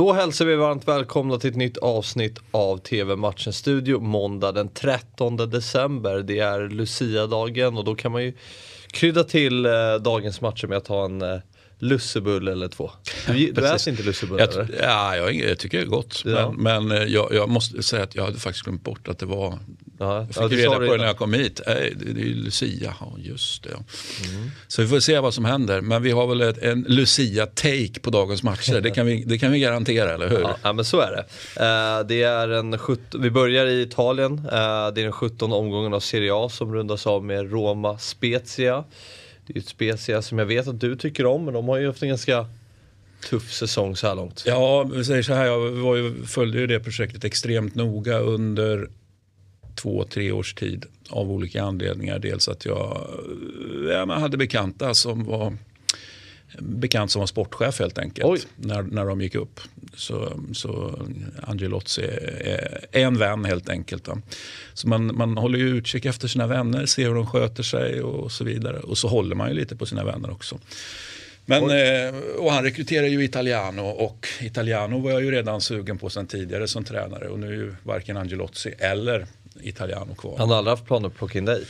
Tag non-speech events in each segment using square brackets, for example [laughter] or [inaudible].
Då hälsar vi varmt välkomna till ett nytt avsnitt av TV-matchen Studio måndag den 13 december. Det är Lucia-dagen och då kan man ju krydda till eh, dagens matcher med att ha en eh, lussebulle eller två. Du, du äter inte lussebulle Jag, eller? ja, jag, jag tycker det är gott. Ja. Men, men eh, jag, jag måste säga att jag hade faktiskt glömt bort att det var Ja, jag fick ja, du reda på det när jag kom hit. Äh, det, det är ju Lucia, ja just det. Mm. Så vi får se vad som händer. Men vi har väl ett, en Lucia-take på dagens matcher. Det kan vi, det kan vi garantera, eller hur? Ja, ja men så är det. Eh, det är en 17, vi börjar i Italien. Eh, det är den 17 omgången av Serie A som rundas av med Roma Spezia. Det är ett Spezia som jag vet att du tycker om men de har ju haft en ganska tuff säsong så här långt. Ja, vi säger så här, jag ju, följde ju det projektet extremt noga under två, tre års tid av olika anledningar. Dels att jag ja, men hade bekanta som var bekant som var sportchef helt enkelt Oj. när, när de gick upp. Så, så Angelozzi är, är en vän helt enkelt. Då. Så man, man håller ju utkik efter sina vänner, ser hur de sköter sig och så vidare. Och så håller man ju lite på sina vänner också. Men, eh, och han rekryterar ju Italiano och Italiano var jag ju redan sugen på sedan tidigare som tränare och nu är ju varken Angelozzi eller Italiano kvar. Han har aldrig haft planer på att plocka in dig.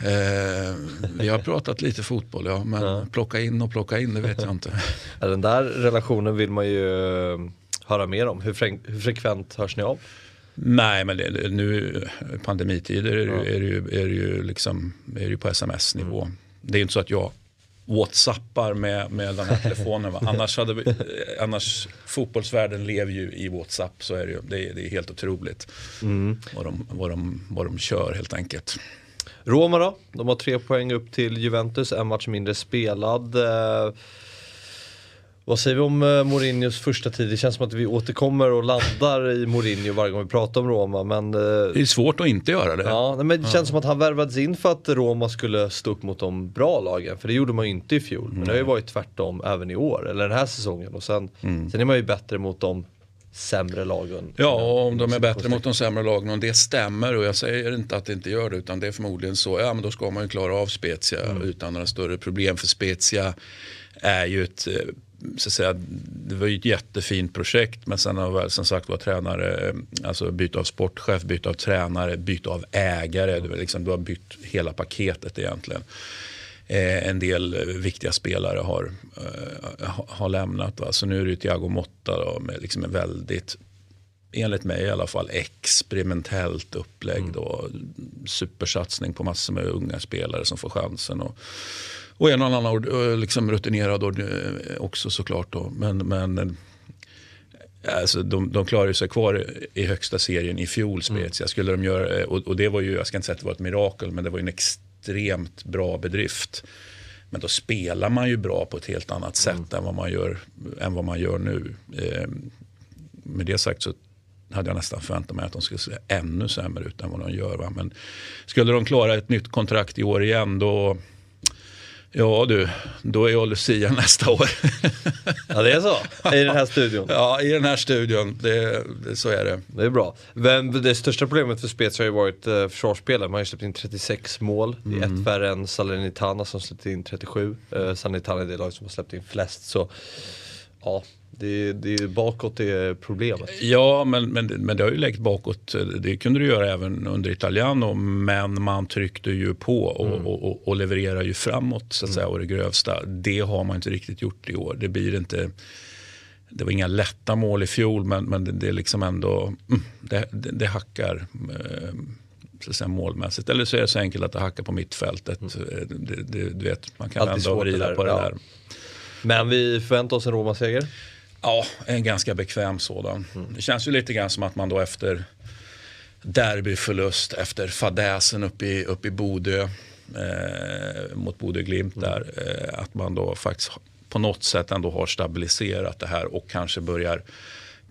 Eh, vi har pratat lite fotboll ja, men plocka in och plocka in det vet jag inte. [laughs] Ja, Den där relationen vill man ju eh, höra mer om. Hur, frek- hur frekvent hörs ni av? Nej men det, nu pandemitider är det, ju- är det, ju, är det ju liksom, är det ju på sms-nivå. Det är ju inte så att jag whatsappar med, med den här telefonen. Va? Annars, hade vi, eh, annars fotbollsvärlden lever ju i whatsapp så är det ju. Det är, det är helt otroligt vad, de, vad, de, vad de kör helt enkelt. Roma då? De har tre poäng upp till Juventus, en match mindre spelad. Eh, vad säger vi om eh, Mourinhos första tid? Det känns som att vi återkommer och landar i Mourinho varje gång vi pratar om Roma. Men, eh, Det är svårt att inte göra det. ja, men det känns som att han värvades in för att Roma skulle stå upp mot de bra lagen. För det gjorde man ju inte i fjol. Men det har ju varit tvärtom även i år, eller den här säsongen. Och sen, sen är man ju bättre mot de sämre lagen. Ja, och om de är bättre mot de sämre lagen, om det stämmer och jag säger inte att det inte gör det utan det är förmodligen så, ja men då ska man ju klara av Spezia utan några större problem för Spezia är ju ett, eh, så att säga, det var ju ett jättefint projekt men sen har väl som sagt var tränare, eh, alltså byte av sportchef, byte av tränare, byte av ägare, du, liksom, du har bytt hela paketet egentligen. Eh, en del viktiga spelare har, eh, ha- har lämnat. Va? Så nu är det Thiago Motta då, med liksom en väldigt, enligt mig i alla fall, experimentellt upplägg. Då. Supersatsning på massor med unga spelare som får chansen. Och, och en och annan ord- eh, liksom rutinerad ord- eh, också såklart. Då. Men, men eh, Alltså, de, de klarade sig kvar i högsta serien i fjol, Spezia. Skulle de göra, och, och det var ju, jag ska inte säga att det var ett mirakel, men det var en extremt bra bedrift. Men då spelar man ju bra på ett helt annat sätt än, vad man gör, än vad man gör nu. Eh, med det sagt så hade jag nästan förväntat mig att de skulle se ännu sämre ut än vad de gör. Va? Men skulle de klara ett nytt kontrakt i år igen då, ja du, då är jag Lucia nästa år. [laughs] Ja det är så, i den här studion. ja, i den här studion, det, det, så är det. Det är bra. Men det största problemet för Spezia har ju varit eh, försvarsspelen. Man har ju släppt in 36 mål. Det är ett färre än Salernitana som släppte in 37. Eh, Salernitana är det lag som har släppt in flest. Så ja, det, det är bakåt det är problemet. Ja, men, men, men det har ju läckt bakåt. Det kunde du göra även under Italiano. Men man tryckte ju på och, och, och, och levererar ju framåt så att säga, och det grövsta. Det har man inte riktigt gjort i år. Det blir inte... Det var inga lätta mål i fjol, men, men det, det är liksom ändå... mm, Det, det, det hackar eh, så att säga, målmässigt. Eller så är det så enkelt att det hackar på mittfältet. Eh, Det, det, du vet, man kan Alltid vända och vrida där, på det ja. Men vi förväntar oss en Roma-seger. Ja, en ganska bekväm sådan. Det känns ju lite grann som att man då efter derbyförlust, efter fadäsen uppe i, uppe i Bodö eh, mot Bodö Glimt där, eh, att man då faktiskt på något sätt ändå har stabiliserat det här och kanske börjar,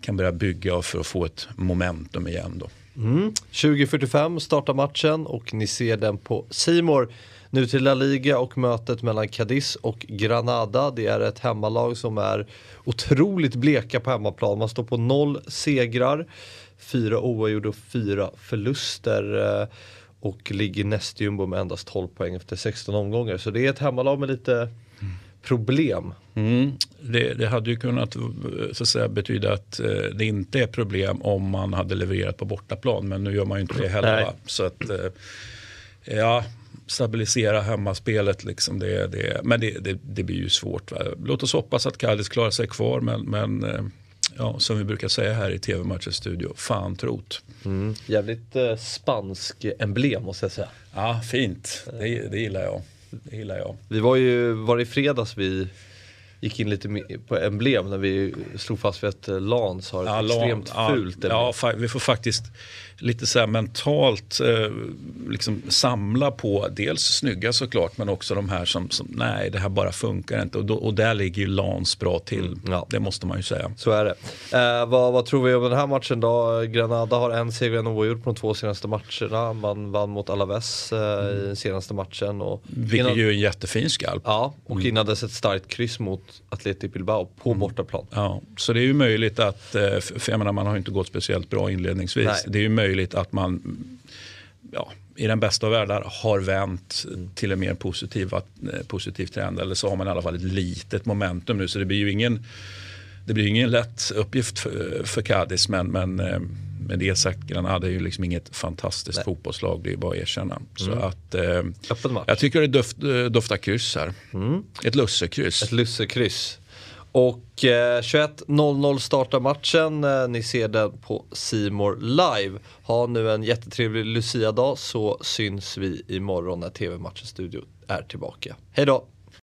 kan börja bygga för att få ett momentum igen då. 20.45 startar matchen och ni ser den på Simor. Nu till La Liga och mötet mellan Cadiz och Granada. Det är ett hemmalag som är otroligt bleka på hemmaplan. Man står på noll segrar, fyra oavgjorda och fyra förluster. eh, Och ligger näst jumbo med endast 12 poäng efter 16 omgångar. Så det är ett hemmalag med lite problem. Mm. Det, det, hade ju kunnat så att säga, betyda att eh, det inte är problem om man hade levererat på bortaplan. Men nu gör man ju inte det heller. Så att, eh, ja, stabilisera hemmaspelet. Liksom det, det, men det, det, det blir ju svårt. Va? Låt oss hoppas att Cadiz klarar sig kvar. Men, men eh, ja, som vi brukar säga här i TV-matchens studio, fan trot. Mm. Jävligt eh, spansk emblem måste jag säga. Ja, fint. Det, det gillar jag. Det gillar jag. Vi var ju, var det i fredags vi gick in lite på emblem när vi slog fast vid att Lans har ett ja, extremt fult ja, ja, vi får faktiskt lite så mentalt eh, liksom samla på dels snygga såklart men också de här som, som nej det här bara funkar inte och, då, och där ligger ju Lans bra till. Mm, ja. Det måste man ju säga. Så är det. Eh, vad, vad, tror vi om den här matchen då? Granada har en seger och en oavgjord på de två senaste matcherna. Man vann mot Alaves eh, mm. i den senaste matchen. Och Vilket innan, ju är en jättefin skalp. Ja, och mm. innan dess ett starkt kryss mot Athletic Bilbao på mm. bortaplan. Ja, så det är ju möjligt att, eh, för jag menar man har inte gått speciellt bra inledningsvis. Nej. Det är ju möjligt att man ja, i den bästa av världar har vänt till en mer positiv, eh, positiv trend. Eller så har man i alla fall ett litet momentum nu. Så det blir ju ingen, det blir ingen lätt uppgift för, för Cadiz. Men, men eh, med det sagt, Granada är ju liksom inget fantastiskt Nej. fotbollslag. Det är bara att erkänna. Mm. Så att, eh, jag tycker det doft, doftar kryss här. Mm. Ett lussekryss. Ett lussekryss. Och eh, 21.00 startar matchen. Eh, ni ser den på Simor live. Ha nu en jättetrevlig Lucia-dag så syns vi imorgon när TV-matchens studio är tillbaka. Hej då!